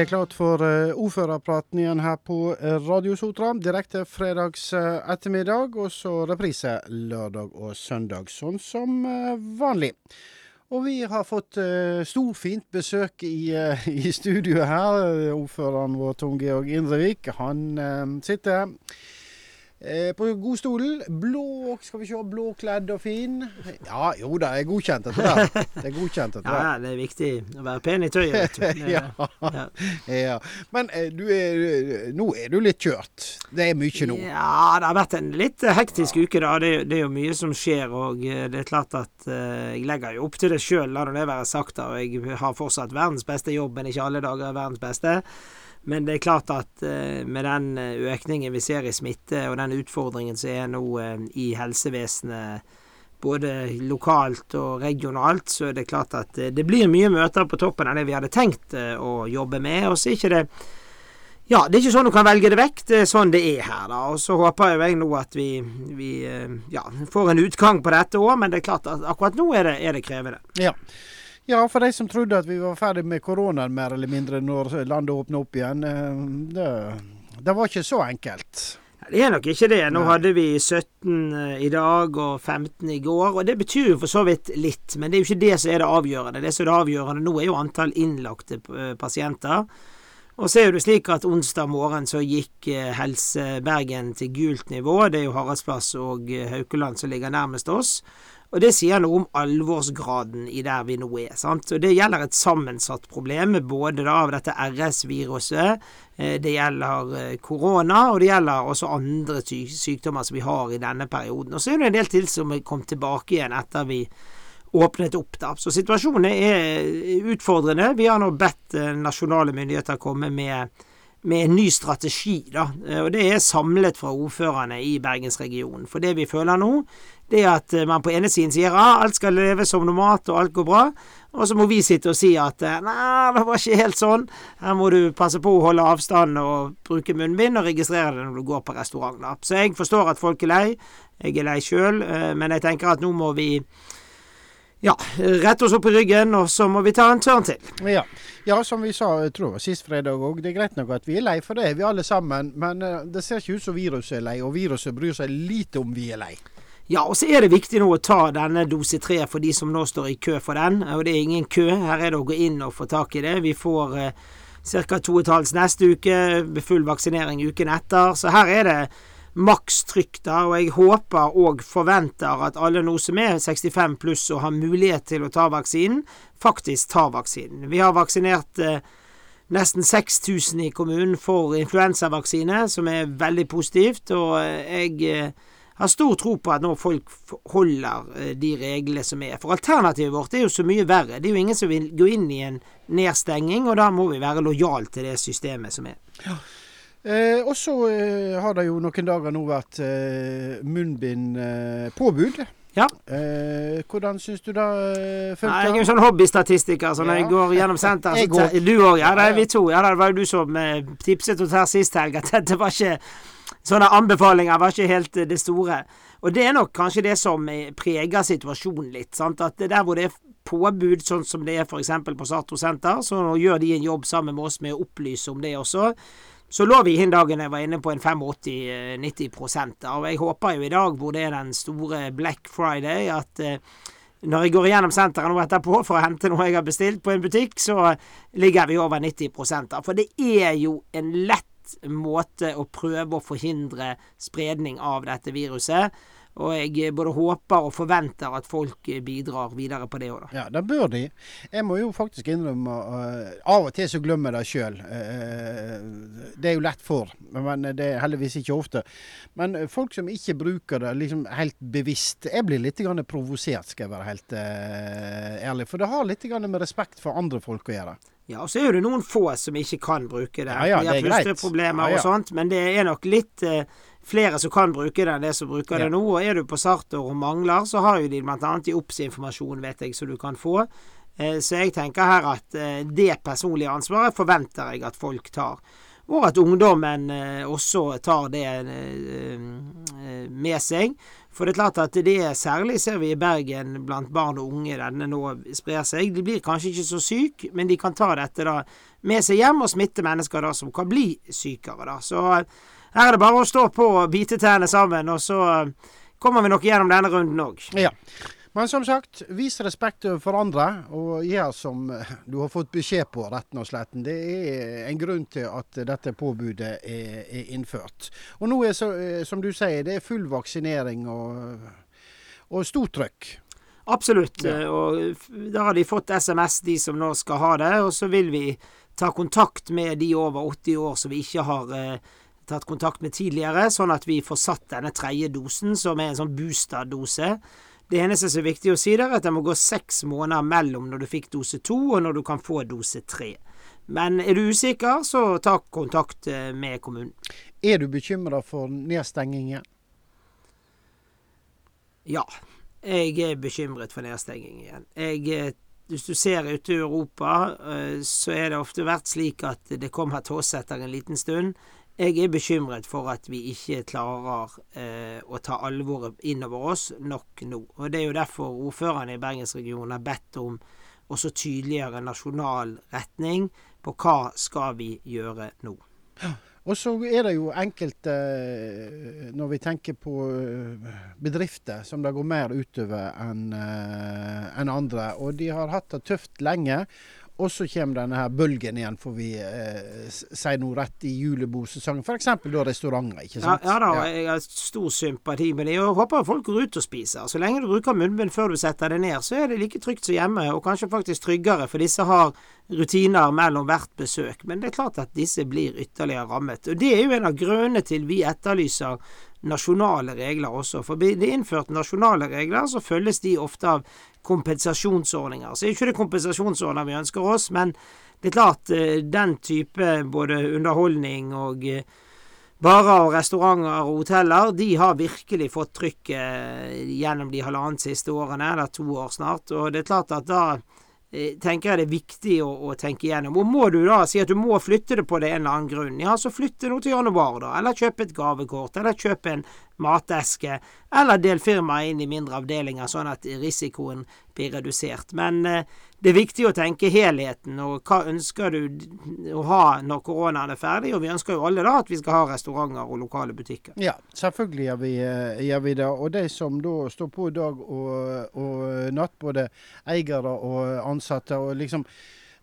Det er klart for uh, ordførerpraten igjen her på Radio Sotra. Direkte fredags uh, ettermiddag, og så reprise lørdag og søndag, sånn som vanlig. Og vi har fått uh, storfint besøk i, uh, i studio her. Ordføreren vår, Tom Georg Indrevik, han uh, sitter Eh, på godstolen. Blå skal vi se, blåkledd og fin. Ja, jo da, jeg er godkjent etter det. Det er godkjent dette ja, det er viktig å være pen i tøyet, ja. ja. ja. Men eh, du er, nå er du litt kjørt. Det er mye nå. Ja, det har vært en litt hektisk uke, da. Det, det, er jo mye som skjer, og eh, det er klart at uh, jeg legger jo opp til det sjøl, la det være sagt. da. Jeg har fortsatt verdens beste jobb, men ikke alle dager er verdens beste. Men det er klart at uh, med den eh, økningen vi ser i smitte, og den utfordringen som er nå uh, i helsevesenet, både lokalt og regionalt, så er det klart at det blir mye møter på toppen av det vi hadde tenkt å jobbe med. Og så er ikke det ja, det er ikke sånn du kan velge det vekk. Det er sånn det er her, da. Og så håper jeg nå at vi, vi ja, får en utgang på dette òg, men det er klart at akkurat nå er det, er det krevende. Ja. Ja, for de som trodde at vi var ferdig med koronaen mer eller mindre når landet åpna opp igjen. Eh, det, det, var ikke så enkelt. Det er nok ikke det. Nå Nei. hadde vi 17 eh, i dag og 15 i går. Og det betyr jo for så vidt litt, men det er jo ikke det som er det avgjørende. Det som er det avgjørende nå, er jo antall innlagte eh, pasienter. Og så er det slik at onsdag morgen så gikk Helse Bergen til gult nivå. Det er jo Haraldsplass og Haukeland som ligger nærmest oss. Og det sier noe om alvorsgraden i der vi nå er. sant? Og Det gjelder et sammensatt problem, både da av dette RS-viruset, eh, det gjelder eh, korona, og det gjelder også andre sykdommer som vi har i denne perioden. Og så er det en del til som er kommet tilbake igjen etter vi åpnet opp. da. Så situasjonen er utfordrende. Vi har nå bedt eh, nasjonale myndigheter komme med med en ny strategi, da. Og det er samlet fra ordførerne i bergensregionen. For det vi føler nå, det er at eh, man på ene siden sier ja, alt skal leve som normalt, og alt går bra. Og så må vi sitte og si at eh, nei, det var ikke helt sånn. Her må du passe på å holde avstand og bruke munnbind, og registrere det når du går på restaurant. Da. Så jeg forstår at folk er lei. Jeg er lei sjøl, eh, men jeg tenker at nå må vi ja, rett oss opp i ryggen, og så må vi ta en tørn til. Ja. ja. som vi sa jeg tror sist fredag òg, det er greit nok at vi er lei, for det er vi alle sammen. Men det ser ikke ut som viruset er lei, og viruset bryr seg lite om vi er lei. Ja, og så er det viktig nå å ta denne dose tre for de som nå står i kø for den. Og det er ingen kø. Her er det å gå inn og få tak i det. Vi får eh, ca. to og et halvt neste uke, med full vaksinering uken etter. Så her er det maks trykk, da. Og jeg håper og forventer at alle nå som er 65 pluss og har mulighet til å ta vaksinen, faktisk tar vaksinen. Vi har vaksinert eh, nesten 6000 i kommunen for influensavaksine, som er veldig positivt. Og eh, jeg eh, har stor tro på at nå folk holder eh, de reglene som er. For alternativet vårt er jo så mye verre. Det er jo ingen som vil gå inn i en nedstenging, og da må vi være lojal til det systemet som er. Ja. Eh, og så eh, har det jo noen dager nå vært eh, munnbindpåbud. Eh, ja. Eh, hvordan syns du det eh. Jeg er jo sånn hobbystatistiker, så når ja. jeg går gjennom senteret Du òg, ja. Det er vi to. Ja, det var jo du som tipset oss her sist helg at dette var ikke sånne anbefalinger var ikke helt det store. Og det er nok kanskje det som preger situasjonen litt. Sant? At det der hvor det er påbud, sånn som det er f.eks. på Sato senter, så gjør de en jobb sammen med oss med å opplyse om det også. Så lå vi hin dagen jeg var inne på en 85-90 Og jeg håper jo i dag, hvor det er den store Black Friday, at eh, når jeg går igjennom senteret nå etterpå for å hente noe jeg har bestilt på en butikk, så ligger vi over 90% For det er jo en lett måte å prøve å forhindre spredning av dette viruset. Og jeg både håper og forventer at folk bidrar videre på det òg, Ja, det bør de. Jeg må jo faktisk innrømme uh, Av og til så glemmer jeg det sjøl. Uh, eh, det er jo lett for, men det er heldigvis ikke ofte. Men folk som ikke bruker det liksom helt bevisst Jeg blir litt provosert, skal jeg være helt uh, ærlig. For det har litt med respekt for andre folk å gjøre. Ja, og så er det noen få som ikke kan bruke det. Ja, ja, De har ja, ja. og sånt, men det er nok litt eh, flere som kan bruke det enn det som bruker ja. det nå. Og er du på Sartor og mangler, så har jo de bl.a. i OBS-informasjon, vet jeg, som du kan få. Eh, så jeg tenker her at eh, det personlige ansvaret forventer jeg at folk tar. Og at ungdommen eh, også tar det med seg. For det er klart at det særlig ser vi i Bergen blant barn og unge denne nå sprer seg. De blir kanskje ikke så syke, men de kan ta dette da med seg hjem og smitte mennesker da som kan bli sykere. da. Så her er det bare å stå på og bite tennene sammen, og så kommer vi nok gjennom denne runden òg. Ja. Men som sagt, vis respekt overfor andre, og gjør som du har fått beskjed på, retten og sletten. Det er en grunn til at dette påbudet er, er innført. Og nå er så, som du sier, det er full vaksinering og, og stort trøkk. Absolutt. Ja. Og da har de fått SMS, de som nå skal ha det. Og så vil vi ta kontakt med de over 80 år som vi ikke har eh, tatt kontakt med tidligere, sånn at vi får satt denne tredje dosen, som er en sånn booster-dose. Det eneste som er viktig å si der, er at det må gå seks måneder mellom når du fikk dose to og når du kan få dose tre. Men er du usikker, så ta kontakt eh, med kommunen. Er du bekymra for nedstengingen? Ja, jeg er bekymret for nedstenging igjen. Jeg, eh, hvis du ser ute i Europa, eh, så er det ofte vært slik at det kommer til oss etter en liten stund. Jeg er bekymret for at vi ikke klarer eh, å ta alvoret innover oss nok nå. Og Det er jo derfor ordførerne i Bergensregionen har bedt om også tydeligere nasjonal retning på hva skal vi gjøre nå. Og så er det jo enkelte, når vi tenker på eh, bedrifter, som det går mer utover enn eh, en andre. Og de har hatt det tøft lenge. Og så kommer denne her bølgen igjen, får vi eh, si noe rett, i julebordsesongen. F.eks. da restauranter, ikke sant? Ja, ja da, ja. jeg har stor sympati med det. Og håper folk går ut og spiser. Så lenge du bruker munnbind før du setter det ned, så er det like trygt som hjemme, og kanskje faktisk tryggere, for disse har rutiner mellom hvert besøk. Men det er klart at disse blir ytterligere rammet. Og det er jo en av grunnene til vi etterlyser nasjonale regler også. For blir det innført nasjonale regler, så følges de ofte av kompensasjonsordninger. Så er ikke det kompensasjonsordninger vi ønsker oss, men det er klart eh, den type både underholdning og eh, barer og restauranter og hoteller, de har virkelig fått trykket eh, gjennom de halvannet siste årene, eller to år snart. Og det er klart at da tenker jeg det er viktig å, å, tenke igjennom. Og må du da si at du må flytte det på det en eller annen grunn, ja, så flytt det nå til januar, da. Eller kjøp et gavekort, eller kjøp en mateske, eller del firmaet inn i mindre avdelinger, sånn at risikoen blir redusert. Men eh, det er viktig å tenke helheten, og hva ønsker du å ha når koronaen er ferdig? Og vi ønsker jo alle da at vi skal ha restauranter og lokale butikker. Ja, selvfølgelig gjør vi, eh, gjør vi det. Og de som da står på dag og, og natt, både eiere og ansatte, og liksom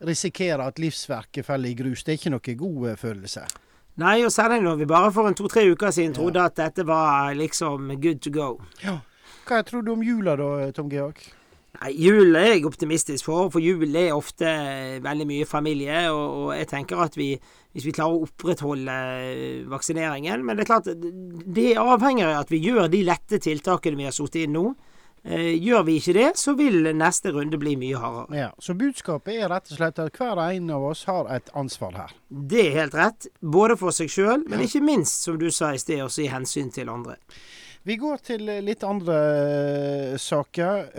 risikerer at livsverket faller i grus, det er ikke noe god eh, følelse. Nei, og særlig når vi bare for en to-tre uker siden trodde ja. at dette var liksom good to go. Ja. Hva tror du om jula da, Tom Georg? Nei, Jul er jeg optimistisk for, for jul er ofte veldig mye familie. Og, og, jeg tenker at vi, hvis vi klarer å opprettholde vaksineringen Men det er klart, det avhenger av at vi gjør de lette tiltakene vi har satt inn nå. Eh, gjør vi ikke det, så vil neste runde bli mye hardere. Ja, Så budskapet er rett og slett at hver en av oss har et ansvar her. Det er helt rett. Både for seg sjøl, men ikke minst, som du sa i sted, også i hensyn til andre. Vi går til litt andre uh, saker.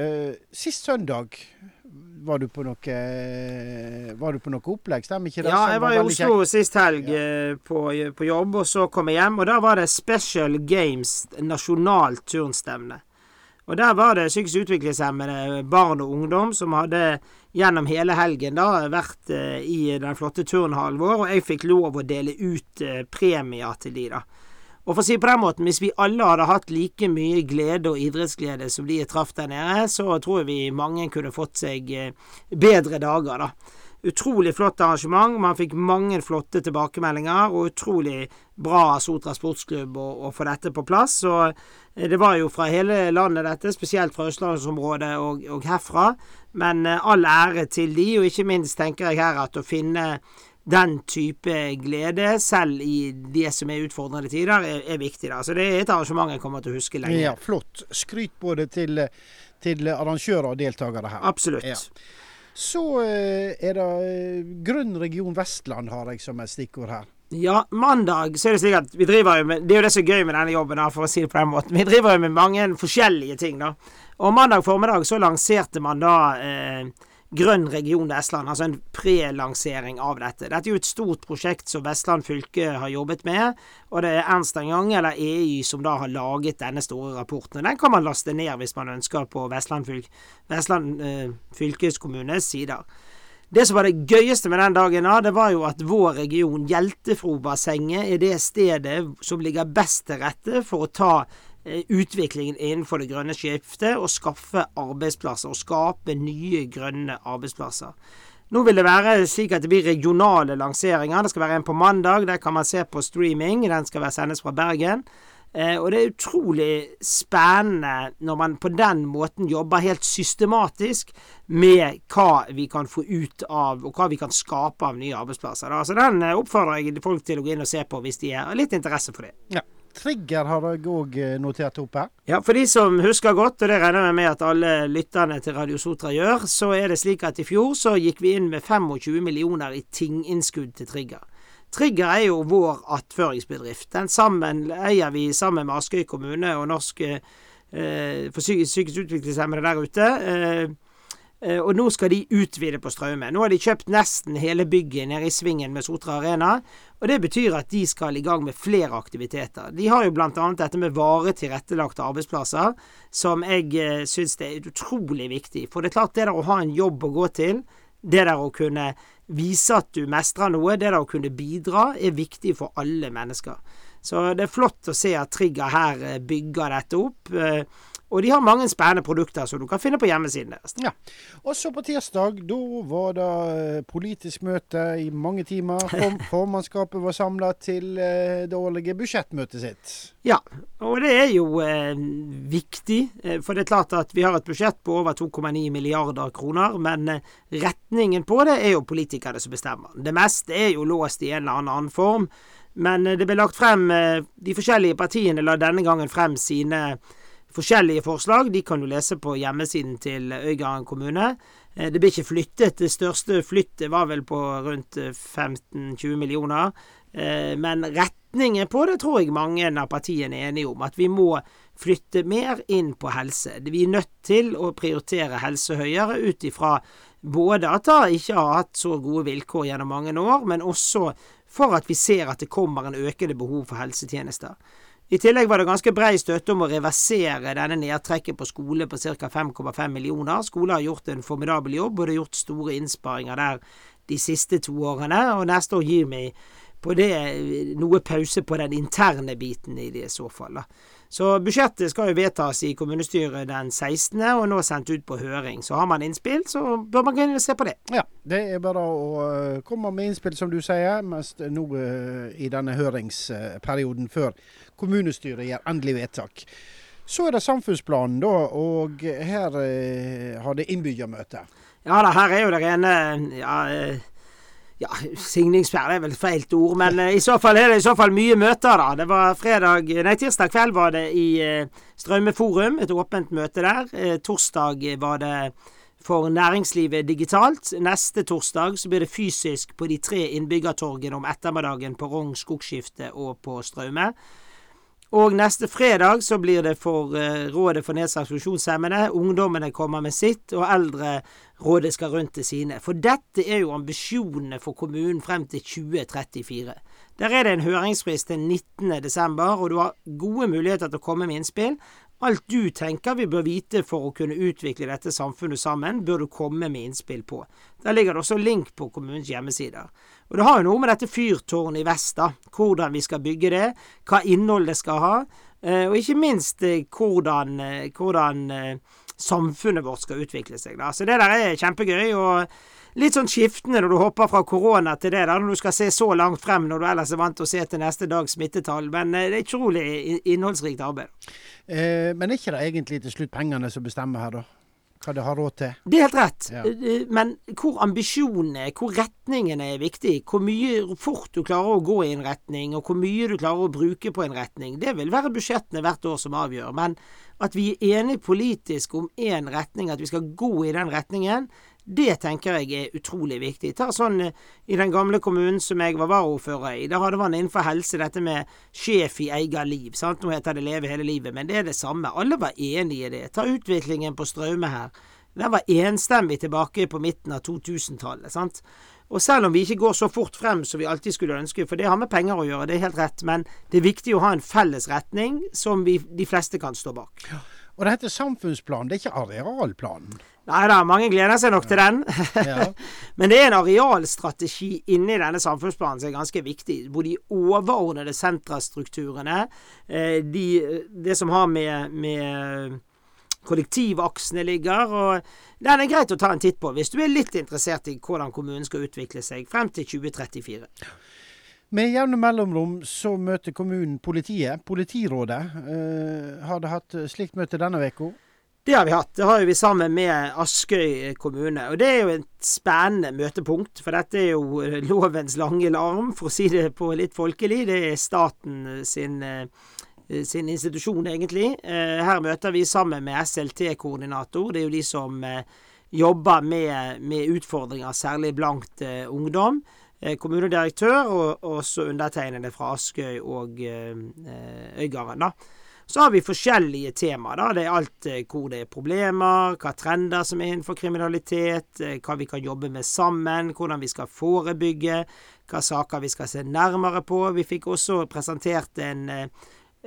Sist søndag var du på noe Var du på noe opplegg, stemmer ikke det? Ja, jeg var, var i Oslo kjekt. sist helg ja. på, på, jobb, og så kom jeg hjem. Og da var det Special Games nasjonalt turnstevne. Og der var det psykisk utviklingshemmede barn og ungdom som hadde gjennom hele helgen da vært eh, i den flotte turnhallen vår, og jeg fikk lov å dele ut eh, premier til de da. Og for å si på den måten, hvis vi alle hadde hatt like mye glede og idrettsglede som de traff der nede, så tror jeg vi mange kunne fått seg eh, bedre dager, da. Utrolig flott arrangement. Man fikk mange flotte tilbakemeldinger, og utrolig bra av Sotra sportsklubb å, å, få dette på plass. Så eh, det var jo fra hele landet, dette, spesielt fra østlandsområdet og, og herfra. Men eh, all ære til de, og ikke minst tenker jeg her at å finne den type glede, selv i det som er utfordrende tider, er, er viktig. da. Så det er et arrangement jeg kommer til å huske lenge. Ja, Flott. Skryt både til, til arrangører og deltakere her. Absolutt. Ja. Så eh, er det eh, Grønn region Vestland har jeg som et stikkord her. Ja, mandag så er det slik at vi driver jo med Det er jo det som er gøy med denne jobben, for å si det på den måten. Vi driver jo med mange forskjellige ting, da. Og mandag formiddag så lanserte man da eh, Grønn region Vestland, altså en prelansering av dette. Dette er jo et stort prosjekt som Vestland fylke har jobbet med, og det er Ernst Young, eller EY, som da har laget denne store rapporten. Den kan man laste ned hvis man ønsker på Vestland, fylk Vestland eh, fylkeskommunes sider. Det som var det gøyeste med den dagen, da, det var jo at vår region, Hjeltefrobassenget, er det stedet som ligger best til rette for å ta utviklingen innenfor det grønne skiftet og skaffe arbeidsplasser. Og skape nye grønne arbeidsplasser. Nå vil det være slik at det blir regionale lanseringer. Det skal være en på mandag. Der kan man se på streaming. Den skal være sendes fra Bergen. Eh, og det er utrolig spennende når man på den måten jobber helt systematisk med hva vi kan få ut av, og hva vi kan skape av nye arbeidsplasser. Så den eh, oppfordrer jeg folk til å gå inn og se på hvis de har litt interesse for det. Ja. Trigger har jeg òg eh, notert opp her. Ja, for de som husker godt, og det regner jeg med at alle lytterne til Radio Sotra gjør, så er det slik at i fjor så gikk vi inn med 25 millioner i tinginnskudd til Trigger. Trigger er jo vår attføringsbedrift. Den sammen eier vi sammen med Askøy kommune og Norsk eh, for psykisk utviklingshemmede der ute. Eh, eh, og nå skal de utvide på Straume. Nå har de kjøpt nesten hele bygget nede i svingen med Sotra Arena. Og det betyr at de skal i gang med flere aktiviteter. De har jo bl.a. dette med varig tilrettelagte arbeidsplasser, som jeg eh, syns er utrolig viktig. For det er klart, det der å ha en jobb å gå til, det der å kunne vise at du mestrer noe, det der å kunne bidra, er viktig for alle mennesker. Så det er flott å se at Trigger her eh, bygger dette opp. Eh, og de har mange spennende produkter som du kan finne på hjemmesiden deres. Ja. Også på tirsdag, da var det eh, politisk møte i mange timer. Form formannskapet var samla til eh, det årlige budsjettmøtet sitt. Ja, og det er jo eh, viktig. Eh, for det er klart at vi har et budsjett på over 2,9 milliarder kroner. Men eh, retningen på det er jo politikerne som bestemmer. Det meste er jo låst i en eller annen form. Men det ble lagt frem De forskjellige partiene la denne gangen frem sine forskjellige forslag. De kan du lese på hjemmesiden til Øygarden kommune. Eh, det blir ikke flyttet. Det største flyttet var vel på rundt 15-20 millioner. Eh, men retningen på det tror jeg mange av partiene er enige om. At vi må flytte mer inn på helse. Vi er nødt til å prioritere helse høyere ut ifra både at det ikke har hatt så gode vilkår gjennom mange år, men også for at vi ser at det kommer en økende behov for helsetjenester. I tillegg var det ganske brei støtte om å reversere denne nedtrekket på skole på ca. 5,5 millioner. Skole har gjort en formidabel jobb, og det er gjort store innsparinger der de siste to årene. Og neste år gir vi på det noe pause på den interne biten i det i så fall. da. Så budsjettet skal jo vedtas i kommunestyret den 16., og nå sendt ut på høring. Så har man innspill, så bør man kunne se på det. Ja, det er bare å uh, komme med innspill, som du sier, mest nå uh, i denne høringsperioden før kommunestyret gjør endelig vedtak. Så er det samfunnsplanen, da, og her eh, har det innbyggermøte. Ja da, her er jo det rene ja, eh, ja, signingsferd er vel et feilt ord, men eh, i så fall er det i så fall mye møter, da. Det var fredag, nei, tirsdag kveld var det i Strømmeforum, Straumeforum, et åpent møte der. Eh, torsdag var det for næringslivet digitalt. Neste torsdag så blir det fysisk på de tre innbyggertorgene om ettermiddagen på Rogn skogskifte og på Straume. Og neste fredag så blir det for uh, Rådet for nedsatt funksjonshemmede. Ungdommene kommer med sitt, og Eldrerådet skal rundt til sine. For dette er jo ambisjonene for kommunen frem til 2034. Der er det en høringsfrist til 19.12., og du har gode muligheter til å komme med innspill. Alt du tenker vi bør vite for å kunne utvikle dette samfunnet sammen, bør du komme med innspill på. Der ligger det også link på kommunens hjemmesider. Og det har jo noe med dette fyrtårnet i vest, da. Hvordan vi skal bygge det, hva innhold det skal ha, eh, og ikke minst eh, hvordan, eh, hvordan samfunnet vårt skal utvikle seg. da. Så det der er kjempegøy. og litt sånn skiftende når du hopper fra korona til det, da, når du skal se så langt frem når du ellers er vant til å se til neste dags smittetall. Men det er utrolig innholdsrikt arbeid. Eh, men er ikke det egentlig til slutt pengene som bestemmer her, da? Hva det har råd til? Det er helt rett. Ja. Eh, men hvor ambisjonene er, hvor retningene er viktig, hvor mye fort du klarer å gå i en retning, og hvor mye du klarer å bruke på en retning, det vil være budsjettene hvert år som avgjør. Men at vi er enige politisk om én retning, at vi skal gå i den retningen, det tenker jeg er utrolig viktig. Ta sånn eh, i den gamle kommunen som jeg var varaordfører i. Da hadde man innenfor helse dette med sjef i eget liv. Sant? Nå heter det Leve hele livet, men det er det samme. Alle var enige i det. Ta utviklingen på Straume her. Den var enstemmig tilbake på midten av 2000-tallet. sant? Og selv om vi ikke går så fort frem som vi alltid skulle ønske, for det har med penger å gjøre, det er helt rett, men det er viktig å ha en felles retning som vi, de fleste kan stå bak. Ja. Og det heter samfunnsplan, det er ikke arealplanen? Nei da, mange gleder seg nok til den. Ja. Men det er en arealstrategi inni denne samfunnsplanen som er ganske viktig. Hvor de overordnede sentrastrukturene, eh, de, det som har med, med kollektivaksene ligger. og Den er greit å ta en titt på hvis du er litt interessert i hvordan kommunen skal utvikle seg frem til 2034. Med jevne mellomrom så møter kommunen politiet. Politirådet eh, har det hatt slikt møte denne uka. Det har vi hatt. Det har vi sammen med Askøy kommune. Og det er jo et spennende møtepunkt, for dette er jo lovens lange larm, for å si det på litt folkelig. Det er staten sin, sin institusjon, egentlig. Eh, her møter vi sammen med SLT-koordinator. Det er jo de som eh, jobber med, med utfordringer, særlig blant uh, ungdom. Kommunedirektør og også undertegnede fra Askøy og uh, Øygarden. da. Så har vi forskjellige temaer. da. Det er alt hvor det er problemer, hva trender som er innenfor kriminalitet, hva vi kan jobbe med sammen, hvordan vi skal forebygge, hva saker vi skal se nærmere på. Vi fikk også presentert en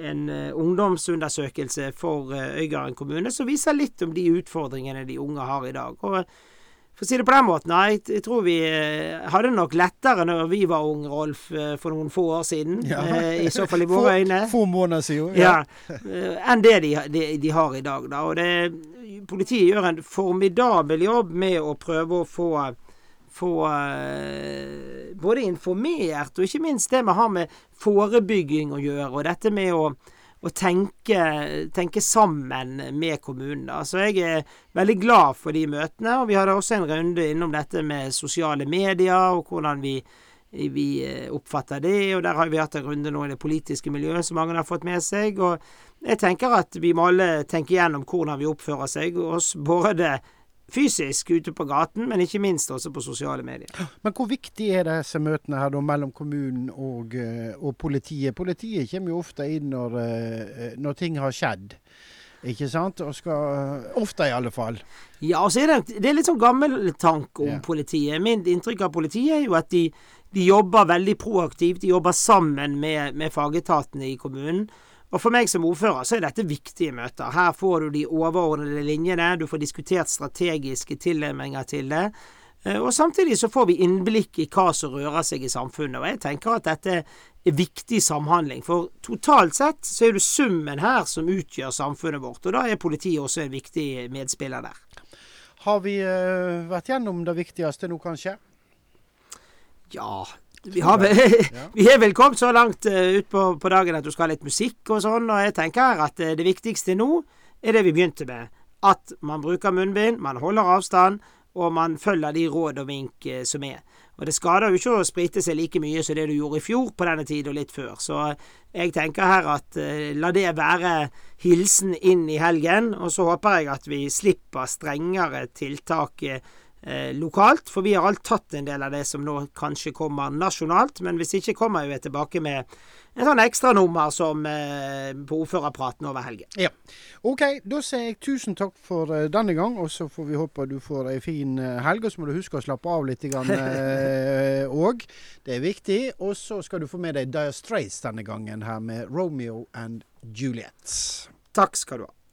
en uh, ungdomsundersøkelse for Øygarden kommune som viser litt om de utfordringene de unge har i dag. Og for å si det på den måten, jeg, jeg tror vi hadde hadde nok lettere når vi var unge, Rolf, for noen få år siden. Ja. I så fall i våre øyne. Få måneder siden, ja. ja enn det de, de, de, har i dag. Da. Og det, politiet gjør en formidabel jobb med å prøve å få få både informert, og ikke minst det vi har med forebygging å gjøre, og dette med å, å tenke, tenke, sammen med kommunen. Da. Så jeg er veldig glad for de møtene, og vi hadde også en runde innom dette med sosiale medier, og hvordan vi, vi eh, oppfatter det, og der har vi hatt en runde nå i det politiske miljøet som mange har fått med seg. og jeg tenker at vi må alle tenke igjennom hvordan vi oppfører seg, oss både fysisk ute på gaten, men ikke minst også på sosiale medier. Men hvor viktig er disse møtene her da mellom kommunen og, eh, og politiet? Politiet kommer jo ofte inn når, eh, når ting har skjedd. Ikke sant? Og skal, ofte, i alle fall. Ja, og så er det, det er litt sånn gammeltank om ja. politiet. Mitt inntrykk av politiet er jo at de, de jobber veldig proaktivt. De jobber sammen med, med fagetatene i kommunen. Og For meg som ordfører så er dette viktige møter. Her får du de overordnede linjene, du får diskutert strategiske tilnærminger til det. Eh, og Samtidig så får vi innblikk i hva som rører seg i samfunnet. Og Jeg tenker at dette er viktig samhandling. For totalt sett så er det summen her som utgjør samfunnet vårt. Og da er politiet også en viktig medspiller der. Har vi uh, vært gjennom det viktigste nå, kanskje? Ja, vi, har, vi er vel kommet så langt uh, ut på, på, dagen at du skal ha litt musikk og sånn, og jeg tenker at uh, det viktigste nå er det vi begynte med. At man bruker munnbind, man holder avstand, og man følger de råd og vink uh, som er. Og det skader jo ikke å sprite seg like mye som det du gjorde i fjor på denne tid og litt før. Så jeg tenker her at la det være hilsen inn i helgen, og så håper jeg at vi slipper strengere tiltak eh, lokalt. For vi har alt tatt en del av det som nå kanskje kommer nasjonalt. Men hvis ikke kommer vi tilbake med en sånn ekstranummer som eh, på ordførerpraten over helgen. Ja. OK, da sier jeg tusen takk for uh, denne gang. Og så får vi håpe du får ei en fin uh, helg. Og så må du huske å slappe av litt òg. Uh, det er viktig. Og så skal du få med deg Dyer Straits denne gangen her med Romeo and Juliet. Takk skal du ha.